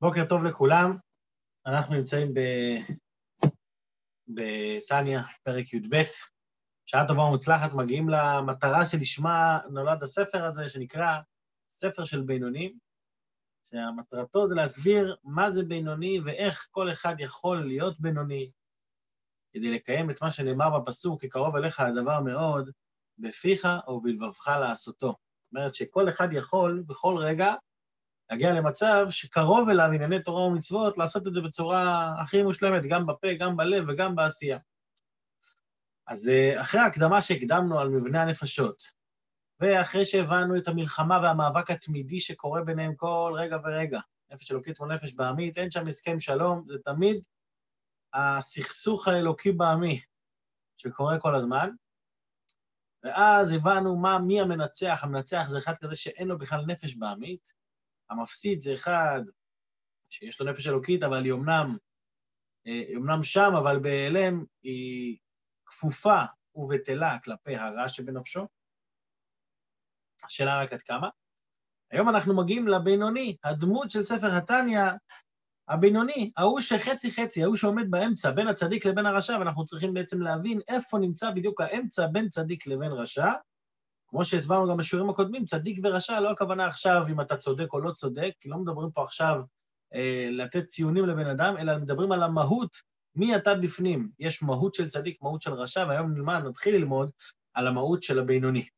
בוקר טוב לכולם, אנחנו נמצאים. בתניא, פרק י"ב. שעה טובה ומוצלחת, מגיעים למטרה שלשמה נולד הספר הזה, שנקרא ספר של בינונים, שמטרתו זה להסביר מה זה בינוני ואיך כל אחד יכול להיות בינוני, כדי לקיים את מה שנאמר בפסוק, כי קרוב אליך הדבר מאוד, בפיך ובלבבך לעשותו. זאת אומרת שכל אחד יכול בכל רגע להגיע למצב שקרוב אליו ענייני תורה ומצוות, לעשות את זה בצורה הכי מושלמת, גם בפה, גם בלב וגם בעשייה. אז אה, אחרי ההקדמה שהקדמנו על מבנה הנפשות, ואחרי שהבנו את המלחמה והמאבק התמידי שקורה ביניהם כל רגע ורגע, נפש אלוקית מול נפש בעמית, אין שם הסכם שלום, זה תמיד הסכסוך האלוקי בעמי שקורה כל הזמן. ואז הבנו מה, מי המנצח, המנצח זה אחד כזה שאין לו בכלל נפש בעמית, המפסיד זה אחד שיש לו נפש אלוקית, אבל היא אומנם, אה, היא אומנם שם, אבל בהיעלם היא כפופה ובטלה כלפי הרע שבנפשו. השאלה רק עד כמה. היום אנחנו מגיעים לבינוני, הדמות של ספר התניא, הבינוני, ההוא שחצי חצי, ההוא שעומד באמצע, בין הצדיק לבין הרשע, ואנחנו צריכים בעצם להבין איפה נמצא בדיוק האמצע בין צדיק לבין רשע, כמו שהסברנו גם בשיעורים הקודמים, צדיק ורשע, לא הכוונה עכשיו אם אתה צודק או לא צודק, כי לא מדברים פה עכשיו אה, לתת ציונים לבן אדם, אלא מדברים על המהות, מי אתה בפנים. יש מהות של צדיק, מהות של רשע, והיום נלמד, נתחיל ללמוד על המהות של הבינוני.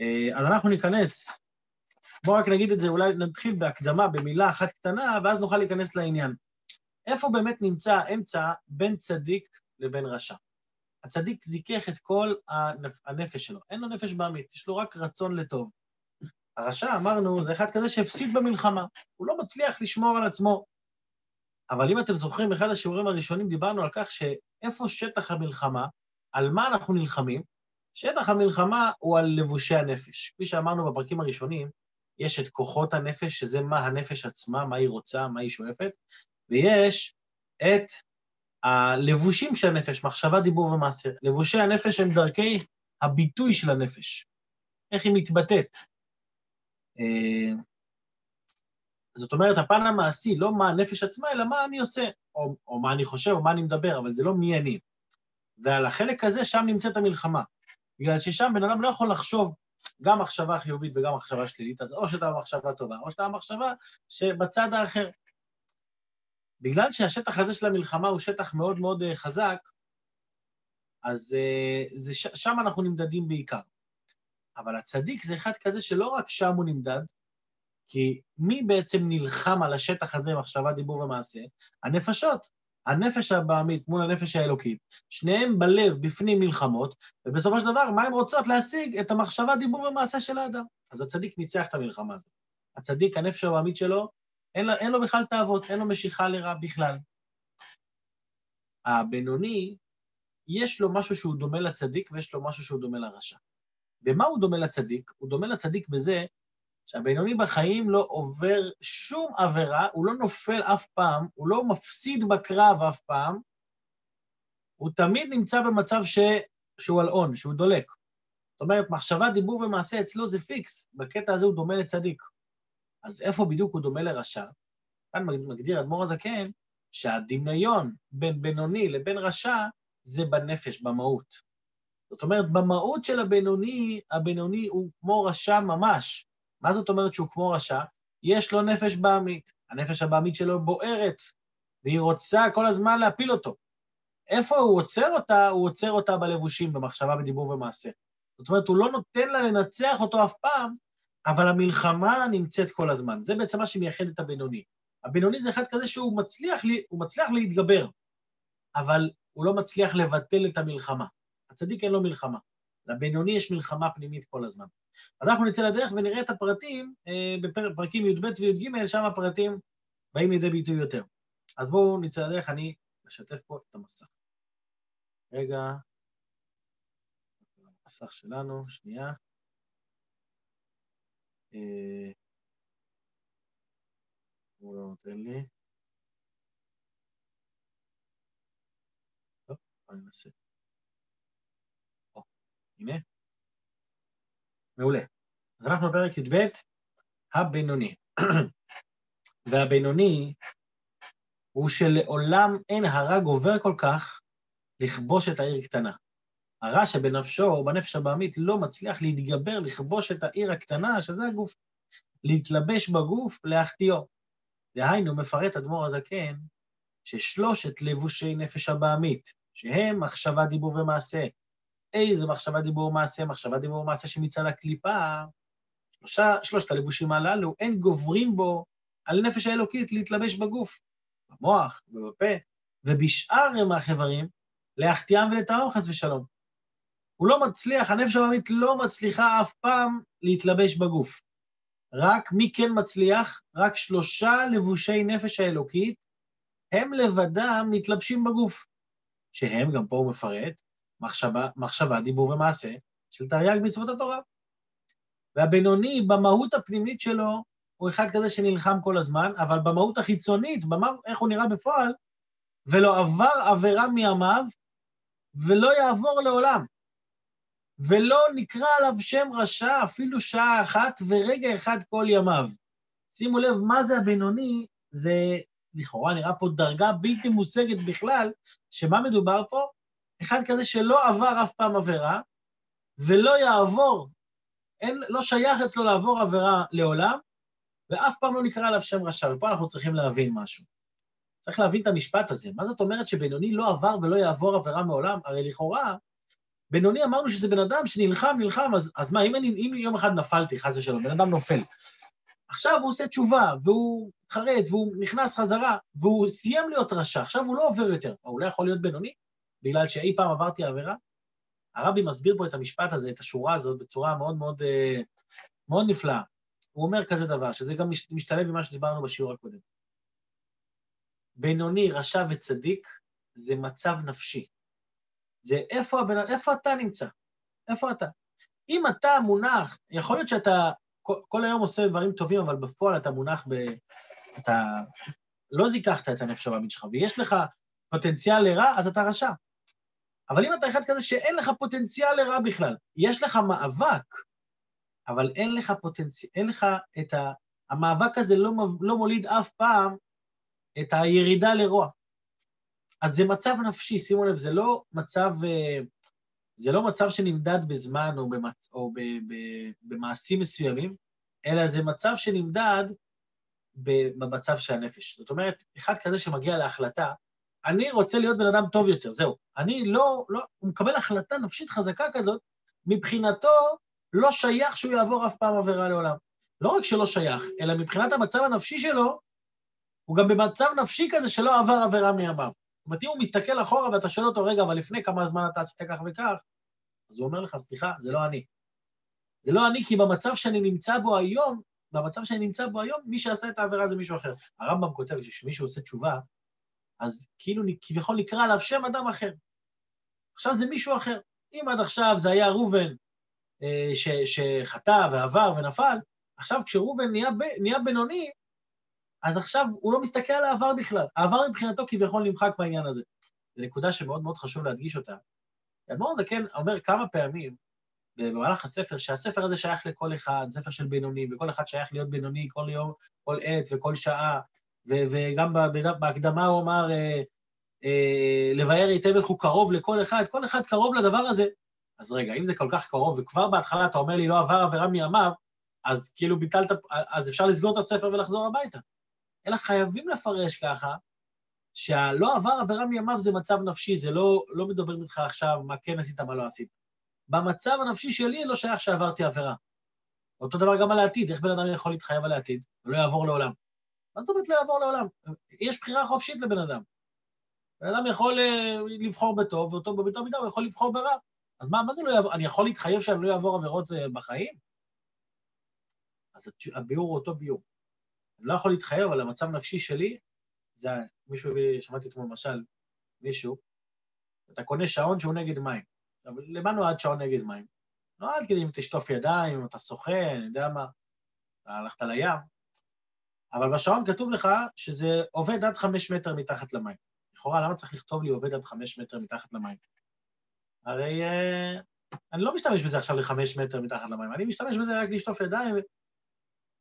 אה, אז אנחנו ניכנס, בואו רק נגיד את זה, אולי נתחיל בהקדמה, במילה אחת קטנה, ואז נוכל להיכנס לעניין. איפה באמת נמצא האמצע בין צדיק לבין רשע? הצדיק זיכך את כל הנפש שלו. אין לו נפש בעמית, יש לו רק רצון לטוב. הרשע, אמרנו, זה אחד כזה שהפסיד במלחמה, הוא לא מצליח לשמור על עצמו. אבל אם אתם זוכרים, באחד השיעורים הראשונים דיברנו על כך שאיפה שטח המלחמה, על מה אנחנו נלחמים? שטח המלחמה הוא על לבושי הנפש. כפי שאמרנו בפרקים הראשונים, יש את כוחות הנפש, שזה מה הנפש עצמה, מה היא רוצה, מה היא שואפת, ויש את הלבושים של הנפש, מחשבה, דיבור ומעשה. לבושי הנפש הם דרכי הביטוי של הנפש, איך היא מתבטאת. אה, זאת אומרת, הפן המעשי, לא מה הנפש עצמה, אלא מה אני עושה, או, או מה אני חושב, או מה אני מדבר, אבל זה לא מי אני. ועל החלק הזה, שם נמצאת המלחמה. בגלל ששם בן אדם לא יכול לחשוב גם מחשבה חיובית וגם מחשבה שלילית, אז או שאתה במחשבה טובה, או שאתה במחשבה שבצד האחר. בגלל שהשטח הזה של המלחמה הוא שטח מאוד מאוד אה, חזק, אז אה, זה, שם אנחנו נמדדים בעיקר. אבל הצדיק זה אחד כזה שלא רק שם הוא נמדד, כי מי בעצם נלחם על השטח הזה, מחשבה, דיבור ומעשה? הנפשות. הנפש הבעמית מול הנפש האלוקית, שניהם בלב, בפנים מלחמות, ובסופו של דבר, מה הן רוצות להשיג? את המחשבה, דיבור ומעשה של האדם. אז הצדיק ניצח את המלחמה הזאת. הצדיק, הנפש הבעמית שלו, אין, אין לו בכלל תאוות, אין לו משיכה לרע בכלל. הבינוני, יש לו משהו שהוא דומה לצדיק ויש לו משהו שהוא דומה לרשע. במה הוא דומה לצדיק? הוא דומה לצדיק בזה שהבינוני בחיים לא עובר שום עבירה, הוא לא נופל אף פעם, הוא לא מפסיד בקרב אף פעם, הוא תמיד נמצא במצב ש... שהוא על און, שהוא דולק. זאת אומרת, מחשבה, דיבור ומעשה אצלו זה פיקס, בקטע הזה הוא דומה לצדיק. אז איפה בדיוק הוא דומה לרשע? כאן מגדיר אדמו"ר הזקן שהדמיון בין בינוני לבין רשע זה בנפש, במהות. זאת אומרת, במהות של הבינוני, הבינוני הוא כמו רשע ממש. מה זאת אומרת שהוא כמו רשע? יש לו נפש בעמית. הנפש הבעמית שלו בוערת, והיא רוצה כל הזמן להפיל אותו. איפה הוא עוצר אותה? הוא עוצר אותה בלבושים, במחשבה, בדיבור ומעשה. זאת אומרת, הוא לא נותן לה לנצח אותו אף פעם, אבל המלחמה נמצאת כל הזמן. זה בעצם מה שמייחד את הבינוני. הבינוני זה אחד כזה שהוא מצליח, מצליח להתגבר, אבל הוא לא מצליח לבטל את המלחמה. הצדיק אין לו מלחמה. לבינוני יש מלחמה פנימית כל הזמן. אז אנחנו נצא לדרך ונראה את הפרטים אה, בפרקים י"ב וי"ג, שם הפרטים באים לידי ביטוי יותר. אז בואו נצא לדרך, אני אשתף פה את המסך. רגע, המסך שלנו, שנייה. אה, הוא לא נותן לי. טוב, אני אנסה. הנה. מעולה. אז אנחנו בפרק י"ב, הבינוני. והבינוני הוא שלעולם אין הרע גובר כל כך לכבוש את העיר קטנה. הרע שבנפשו או בנפש הבעמית לא מצליח להתגבר, לכבוש את העיר הקטנה, שזה הגוף, להתלבש בגוף, להחטיאו. דהיינו, מפרט אדמו"ר הזקן, ששלושת לבושי נפש הבעמית, שהם מחשבה, דיבור ומעשה, איזה מחשבה, דיבור, מעשה, מחשבה, דיבור, מעשה שמצד הקליפה, שלושה, שלושת הלבושים הללו, אין גוברים בו על נפש האלוקית להתלבש בגוף, במוח ובפה, ובשאר החברים, להחטיאם ולטעמם חס ושלום. הוא לא מצליח, הנפש הבעמית לא מצליחה אף פעם להתלבש בגוף. רק מי כן מצליח? רק שלושה לבושי נפש האלוקית, הם לבדם מתלבשים בגוף. שהם, גם פה הוא מפרט, מחשבה, מחשבה, דיבור ומעשה של תרי"ג מצוות התורה. והבינוני, במהות הפנימית שלו, הוא אחד כזה שנלחם כל הזמן, אבל במהות החיצונית, במה, איך הוא נראה בפועל, ולא עבר עבירה מימיו, ולא יעבור לעולם. ולא נקרא עליו שם רשע אפילו שעה אחת ורגע אחד כל ימיו. שימו לב, מה זה הבינוני? זה לכאורה נראה פה דרגה בלתי מושגת בכלל, שמה מדובר פה? אחד כזה שלא עבר אף פעם עבירה, ולא יעבור, אין, לא שייך אצלו לעבור עבירה לעולם, ואף פעם לא נקרא עליו שם רשע. ופה אנחנו צריכים להבין משהו. צריך להבין את המשפט הזה. מה זאת אומרת שבינוני לא עבר ולא יעבור עבירה מעולם? הרי לכאורה, בינוני אמרנו שזה בן אדם שנלחם, נלחם, אז, אז מה, אם, אני, אם יום אחד נפלתי, חס ושלום, בן אדם נופל, עכשיו הוא עושה תשובה, והוא חרד, והוא נכנס חזרה, והוא סיים להיות רשע, עכשיו הוא לא עובר יותר. הוא לא יכול להיות בינוני? בגלל שאי פעם עברתי עבירה? הרבי מסביר פה את המשפט הזה, את השורה הזאת, בצורה מאוד מאוד, אה, מאוד נפלאה. הוא אומר כזה דבר, שזה גם משתלב ממה שדיברנו בשיעור הקודם. בינוני, רשע וצדיק זה מצב נפשי. זה איפה, הבן, איפה אתה נמצא, איפה אתה. אם אתה מונח, יכול להיות שאתה כל, היום עושה דברים טובים, אבל בפועל אתה מונח ב... אתה לא זיככת את הנפש הבאמית שלך, ויש לך פוטנציאל לרע, אז אתה רשע. אבל אם אתה אחד כזה שאין לך פוטנציאל לרע בכלל, יש לך מאבק, אבל אין לך פוטנציאל, אין לך את ה... המאבק הזה לא, לא מוליד אף פעם את הירידה לרוע. אז זה מצב נפשי, שימו לב, זה לא מצב, אה, זה לא מצב שנמדד בזמן או, במצ... או ב... ב... במעשים מסוימים, אלא זה מצב שנמדד במצב של הנפש. זאת אומרת, אחד כזה שמגיע להחלטה, אני רוצה להיות בן אדם טוב יותר, זהו. אני לא, לא, הוא מקבל החלטה נפשית חזקה כזאת, מבחינתו לא שייך שהוא יעבור אף פעם עבירה לעולם. לא רק שלא שייך, אלא מבחינת המצב הנפשי שלו, הוא גם במצב נפשי כזה שלא עבר עבירה מימיו. זאת אומרת, אם הוא מסתכל אחורה ואתה שואל אותו, רגע, אבל לפני כמה זמן אתה עשית כך וכך, אז הוא אומר לך, סליחה, זה לא אני. זה לא אני, כי במצב שאני נמצא בו היום, במצב שאני נמצא בו היום, מי שעשה את העבירה זה מישהו אחר. הרמב"ם כותב שכשמישהו עושה תשובה, אז כאילו כביכול נקרא עליו שם אדם אחר. עכשיו זה מישהו אחר. אם עד עכשיו זה היה ראובן אה, שחטא ועבר ונפל, עכשיו כשראובן נהיה, נהיה בינוני, אז עכשיו הוא לא מסתכל על העבר בכלל. העבר מבחינתו כביכול נמחק בעניין הזה. זו נקודה שמאוד מאוד חשוב להדגיש אותה. האדמו"ר הזה כן אומר כמה פעמים במהלך הספר, שהספר הזה שייך לכל אחד, ספר של בינוני, וכל אחד שייך להיות בינוני כל יום, כל עת וכל שעה, ו- וגם בהקדמה הוא אמר, אה, אה, לבאר היטב איך הוא קרוב לכל אחד, כל אחד קרוב לדבר הזה. אז רגע, אם זה כל כך קרוב, וכבר בהתחלה אתה אומר לי לא עבר עבירה מימיו, אז כאילו ביטלת, אז אפשר לסגור את הספר ולחזור הביתה. אלא חייבים לפרש ככה, שהלא עבר עבירה מימיו זה מצב נפשי, זה לא, לא מדברים איתך עכשיו מה כן עשית, מה לא עשית. במצב הנפשי שלי לא שייך שעברתי עבירה. אותו דבר גם על העתיד, איך בן אדם יכול להתחייב על העתיד ולא יעבור לעולם? מה זאת אומרת לא יעבור לעולם? יש בחירה חופשית לבן אדם. בן אדם יכול אה, לבחור בטוב, ואותו בביתו מידה הוא יכול לבחור ברע. אז מה, מה זה לא יעבור? אני יכול להתחייב שאני לא אעבור עבירות אה, בחיים? אז הביאור הוא אותו ביאור. אני לא יכול להתחייב על המצב נפשי שלי, זה מישהו הביא, שמעתי אתמול למשל, מישהו, אתה קונה שעון שהוא נגד מים. עכשיו, למה נועד שעון נגד מים? נועד כדי אם תשטוף ידיים, אם אתה שוחה, אני יודע מה, הלכת לים, אבל בשעון כתוב לך שזה עובד עד חמש מטר מתחת למים. לכאורה, למה צריך לכתוב לי עובד עד חמש מטר מתחת למים? הרי uh, אני לא משתמש בזה עכשיו לחמש מטר מתחת למים, אני משתמש בזה רק לשטוף ידיים,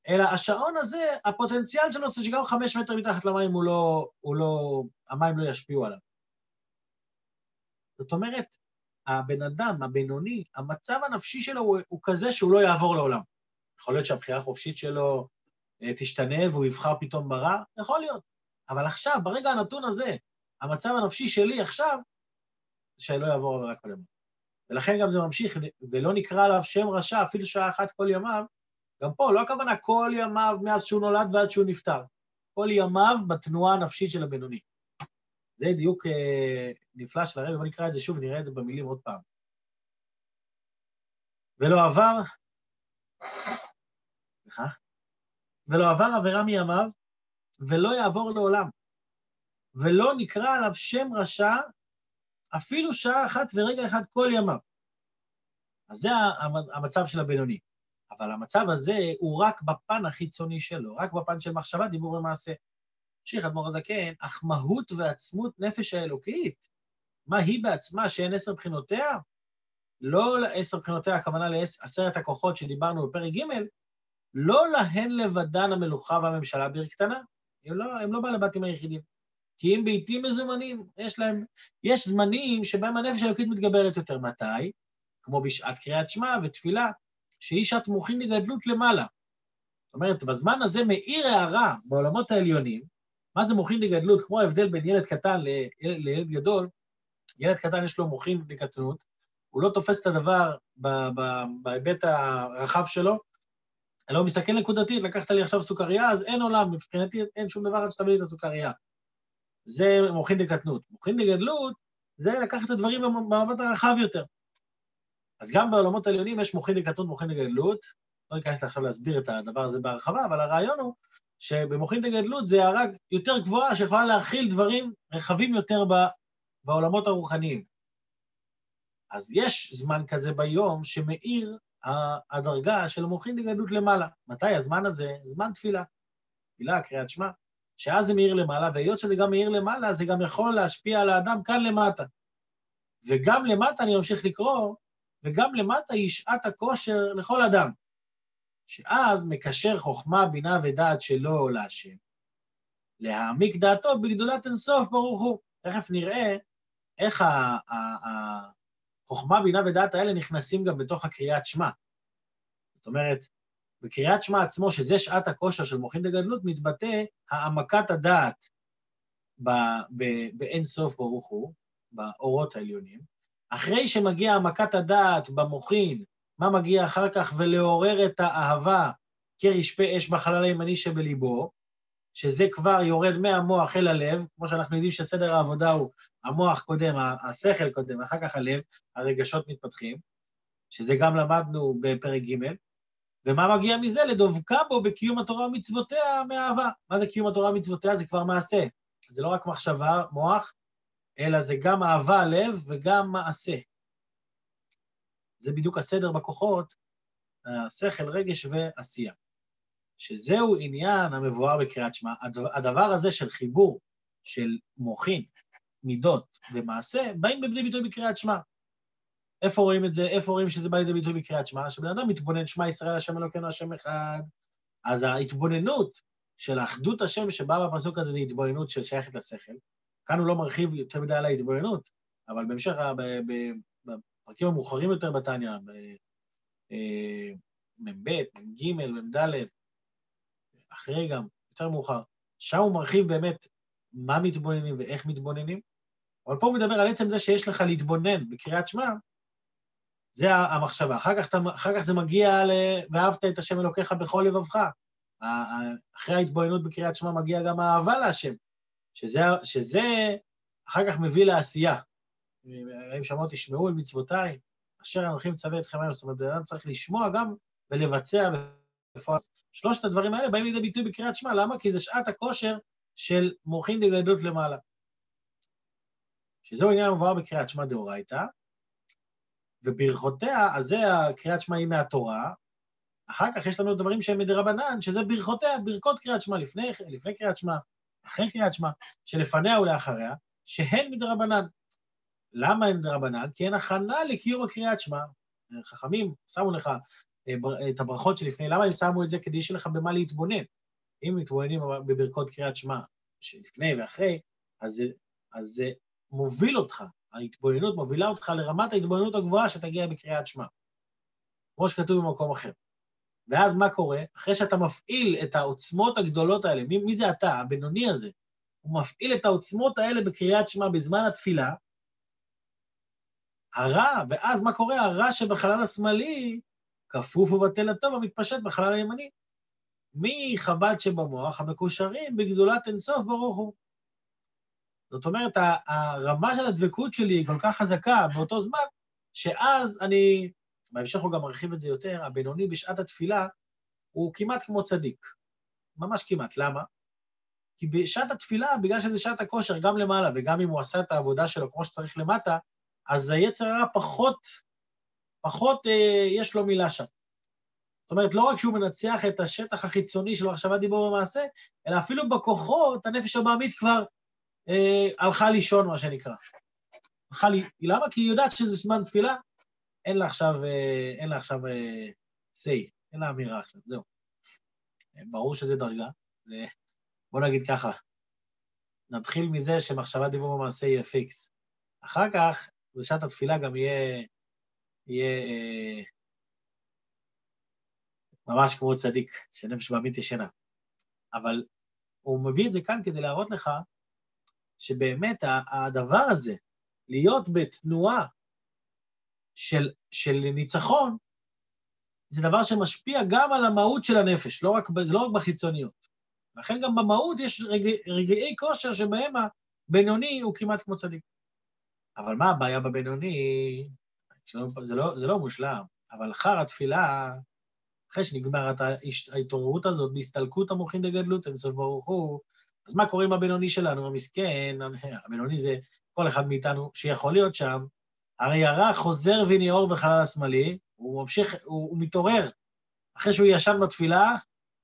אלא השעון הזה, הפוטנציאל שלו זה שגם חמש מטר מתחת למים הוא לא, הוא לא, המים לא ישפיעו עליו. זאת אומרת, הבן אדם, הבינוני, המצב הנפשי שלו הוא, הוא כזה שהוא לא יעבור לעולם. יכול להיות שהבחירה החופשית שלו אה, תשתנה והוא יבחר פתאום ברע, יכול להיות. אבל עכשיו, ברגע הנתון הזה, המצב הנפשי שלי עכשיו, שלא יעבור עבירה כל ימיו. ולכן גם זה ממשיך, ולא נקרא עליו שם רשע אפילו שעה אחת כל ימיו, גם פה לא הכוונה כל ימיו מאז שהוא נולד ועד שהוא נפטר, כל ימיו בתנועה הנפשית של הבינוני. זה דיוק אה, נפלא של הרב, בוא נקרא את זה שוב, נראה את זה במילים עוד פעם. ולא עבר, סליחה, ולא עבר עבירה מימיו, ולא יעבור לעולם, ולא נקרא עליו שם רשע אפילו שעה אחת ורגע אחד כל ימיו. אז זה המצב של הבינוני. אבל המצב הזה הוא רק בפן החיצוני שלו, רק בפן של מחשבה, דיבור ומעשה. המשיך אדמו"ר הזקן, אך מהות ועצמות נפש האלוקית, מה היא בעצמה שאין עשר בחינותיה? לא לעשר בחינותיה, הכוונה לעשרת הכוחות שדיברנו בפרק ג', לא להן לבדן המלוכה והממשלה בעיר קטנה. הם לא, הם לא בעלי בתים היחידים. כי אם בעיתים מזומנים, יש להם... יש זמנים שבהם הנפש האלוקית מתגברת יותר. מתי? כמו בשעת קריאת שמע ותפילה, שהיא שעת מוחין לגדלות למעלה. זאת אומרת, בזמן הזה מאיר הערה בעולמות העליונים, מה זה מוחין לגדלות? כמו ההבדל בין ילד קטן לילד גדול, ילד קטן יש לו מוחין לקטנות, הוא לא תופס את הדבר בהיבט הרחב שלו, אלא הוא מסתכל נקודתית, לקחת לי עכשיו סוכריה, אז אין עולם, מבחינתי אין שום דבר עד שתביא לי את הסוכריה. זה מוחין דקטנות. מוחין דגדלות זה לקחת את הדברים במבט הרחב יותר. אז גם בעולמות העליונים יש מוחין דקטנות, מוחין דגדלות. לא ניכנס עכשיו להסביר את הדבר הזה בהרחבה, אבל הרעיון הוא שבמוחין דגדלות זה הערה יותר גבוהה שיכולה להכיל דברים רחבים יותר בעולמות הרוחניים. אז יש זמן כזה ביום שמאיר הדרגה של מוחין דגדלות למעלה. מתי הזמן הזה? זמן תפילה. תפילה, קריאת שמע. שאז זה מאיר למעלה, והיות שזה גם מאיר למעלה, זה גם יכול להשפיע על האדם כאן למטה. וגם למטה, אני ממשיך לקרוא, וגם למטה היא שעת הכושר לכל אדם. שאז מקשר חוכמה, בינה ודעת שלו להשם. להעמיק דעתו בגדולת אינסוף, ברוך הוא. תכף נראה איך החוכמה, בינה ודעת האלה נכנסים גם בתוך הקריאת שמע. זאת אומרת, בקריאת שמע עצמו, שזה שעת הכושר של מוחין דגדלות, מתבטא העמקת הדעת באין סוף ברוך הוא, באורות העליונים. אחרי שמגיע העמקת הדעת במוחין, מה מגיע אחר כך? ולעורר את האהבה כרשפה אש בחלל הימני שבליבו, שזה כבר יורד מהמוח אל הלב, כמו שאנחנו יודעים שסדר העבודה הוא המוח קודם, השכל קודם, אחר כך הלב, הרגשות מתפתחים, שזה גם למדנו בפרק ג', ומה מגיע מזה? לדבקה בו בקיום התורה ומצוותיה מאהבה. מה זה קיום התורה ומצוותיה? זה כבר מעשה. זה לא רק מחשבה, מוח, אלא זה גם אהבה, לב, וגם מעשה. זה בדיוק הסדר בכוחות, השכל, רגש ועשייה. שזהו עניין המבואר בקריאת שמע. הדבר הזה של חיבור של מוחין, מידות ומעשה, באים בבני ביטוי בקריאת שמע. איפה רואים את זה? איפה רואים שזה בא לידי ביטוי בקריאת שמע? שבן אדם מתבונן, שמע ישראל, השם אלוקינו, השם אחד. אז ההתבוננות של אחדות השם שבאה בפסוק הזה, זו התבוננות של שייכת לשכל. כאן הוא לא מרחיב יותר מדי על ההתבוננות, אבל בהמשך, בפרקים המאוחרים יותר בתניא, מ"ב, מ"ג, מ"ד, אחרי גם, יותר מאוחר, שם הוא מרחיב באמת מה מתבוננים ואיך מתבוננים, אבל פה הוא מדבר על עצם זה שיש לך להתבונן בקריאת שמע, זה המחשבה. אחר כך, אחר כך זה מגיע ל... ואהבת את השם אלוקיך בכל לבבך. אחרי ההתבוננות בקריאת שמע מגיע גם האהבה להשם, שזה, שזה אחר כך מביא לעשייה. אם שמעו תשמעו אל מצוותיי, אשר אנוכי מצווה אתכם היום. זאת אומרת, בן אדם צריך לשמוע גם ולבצע בפועל. שלושת הדברים האלה באים לידי ביטוי בקריאת שמע, למה? כי זה שעת הכושר של מוחין דגדלות למעלה. שזהו עניין המבואר בקריאת שמע דאורייתא, וברכותיה, אז זה הקריאת שמע היא מהתורה, אחר כך יש לנו דברים שהם מדרבנן, שזה ברכותיה, ברכות קריאת שמע, לפני, לפני קריאת שמע, אחרי קריאת שמע, שלפניה ולאחריה, שהן מדרבנן. למה הן מדרבנן? כי הן הכנה לקיום הקריאת שמע. חכמים שמו לך את הברכות שלפני, למה הם שמו את זה? כדי שיהיה לך במה להתבונן. אם מתבוננים בברכות קריאת שמע שלפני ואחרי, אז, אז זה מוביל אותך, ההתבוננות מובילה אותך לרמת ההתבוננות הגבוהה שתגיע בקריאת שמע, כמו שכתוב במקום אחר. ואז מה קורה? אחרי שאתה מפעיל את העוצמות הגדולות האלה, מי, מי זה אתה, הבינוני הזה? הוא מפעיל את העוצמות האלה בקריאת שמע בזמן התפילה, הרע, ואז מה קורה? הרע שבחלל השמאלי כפוף ובטל הטוב המתפשט בחלל הימני. מחב"ד שבמוח המקושרים בגדולת אינסוף ברוך הוא. זאת אומרת, הרמה של הדבקות שלי היא כל כך חזקה באותו זמן, שאז אני, בהמשך הוא גם מרחיב את זה יותר, הבינוני בשעת התפילה הוא כמעט כמו צדיק. ממש כמעט. למה? כי בשעת התפילה, בגלל שזה שעת הכושר, גם למעלה, וגם אם הוא עשה את העבודה שלו כמו שצריך למטה, אז היצר הרע פחות, פחות אה, יש לו מילה שם. זאת אומרת, לא רק שהוא מנצח את השטח החיצוני של מחשבת דיבור ומעשה, אלא אפילו בכוחות, הנפש הבעמית כבר אה, הלכה לישון, מה שנקרא. הלכה לי, למה? כי היא יודעת שזה זמן תפילה, אין לה עכשיו, אה, אין לה עכשיו אה, say, אין לה אמירה עכשיו, זהו. ברור שזה דרגה. בוא נגיד ככה, נתחיל מזה שמחשבת דיבור ומעשה יהיה פיקס. אחר כך, בשעת התפילה גם יהיה, יהיה אה, ממש כמו צדיק, שנפש בעמית ישנה. אבל הוא מביא את זה כאן כדי להראות לך שבאמת הדבר הזה, להיות בתנועה של, של ניצחון, זה דבר שמשפיע גם על המהות של הנפש, לא רק, זה לא רק בחיצוניות. לכן גם במהות יש רגע, רגעי כושר שבהם הבינוני הוא כמעט כמו צדיק. אבל מה הבעיה בבינוני? זה לא, זה לא מושלם, אבל אחר התפילה, אחרי שנגמרת ההתעוררות הזאת בהסתלקות המוחין דגדלות, אין סוף ברוך הוא, אז מה קורה עם הבינוני שלנו, המסכן? הבינוני זה כל אחד מאיתנו שיכול להיות שם, הרי הרע חוזר וניעור בחלל השמאלי, הוא ממשיך, הוא, הוא מתעורר. אחרי שהוא ישן בתפילה,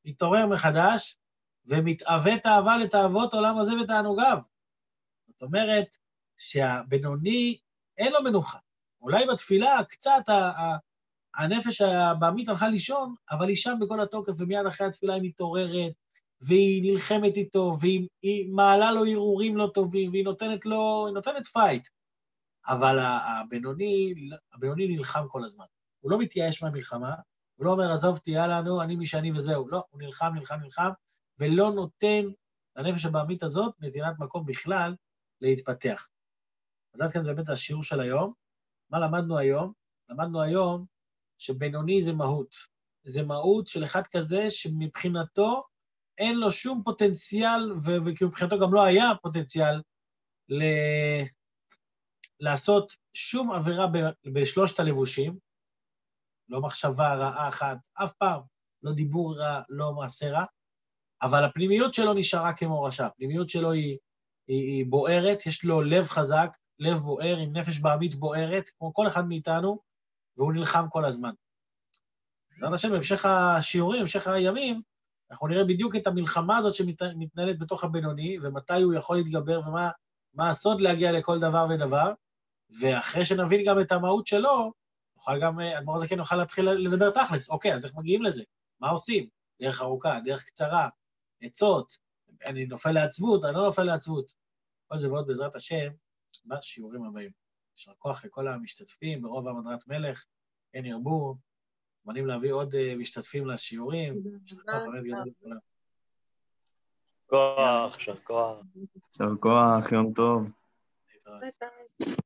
מתעורר מחדש, ומתאווה תאווה לתאוות עולם הזה ותענוגיו. זאת אומרת שהבינוני, אין לו מנוחה. אולי בתפילה קצת הנפש הבהמית הלכה לישון, אבל היא שם בכל התוקף, ומיד אחרי התפילה היא מתעוררת, והיא נלחמת איתו, והיא מעלה לו הרהורים לא טובים, והיא נותנת לו, היא נותנת fight. אבל הבינוני, הבינוני נלחם כל הזמן. הוא לא מתייאש מהמלחמה, הוא לא אומר, עזוב, תהיה לנו, אני מי שאני וזהו. לא, הוא נלחם, נלחם, נלחם, ולא נותן לנפש הבהמית הזאת נתינת מקום בכלל להתפתח. אז עד כאן זה באמת השיעור של היום. מה למדנו היום? למדנו היום שבינוני זה מהות. זה מהות של אחד כזה שמבחינתו אין לו שום פוטנציאל, וכי מבחינתו גם לא היה פוטנציאל, ל... לעשות שום עבירה. בשלושת הלבושים, לא מחשבה רעה אחת, אף פעם, לא דיבור רע, לא מעשה רע, אבל הפנימיות שלו נשארה כמו רשע. הפנימיות שלו היא, היא, היא בוערת, יש לו לב חזק, לב בוער, עם נפש בעמית בוערת, כמו כל אחד מאיתנו, והוא נלחם כל הזמן. בעזרת השם, בהמשך השיעורים, בהמשך הימים, אנחנו נראה בדיוק את המלחמה הזאת שמתנהלת בתוך הבינוני, ומתי הוא יכול להתגבר, ומה הסוד להגיע לכל דבר ודבר, ואחרי שנבין גם את המהות שלו, נוכל גם, אדמו"ר הזקן יוכל להתחיל לדבר תכלס. אוקיי, אז איך מגיעים לזה? מה עושים? דרך ארוכה, דרך קצרה, עצות, אני נופל לעצבות, אני לא נופל לעצבות. כל זה ועוד בעזרת השם, בשיעורים הבאים. יישר כוח לכל המשתתפים ברוב המדרת מלך, כן ירבו, מוזמנים להביא עוד אה, משתתפים לשיעורים. כוח, יישר כוח. יישר כוח, יום טוב. להתראות.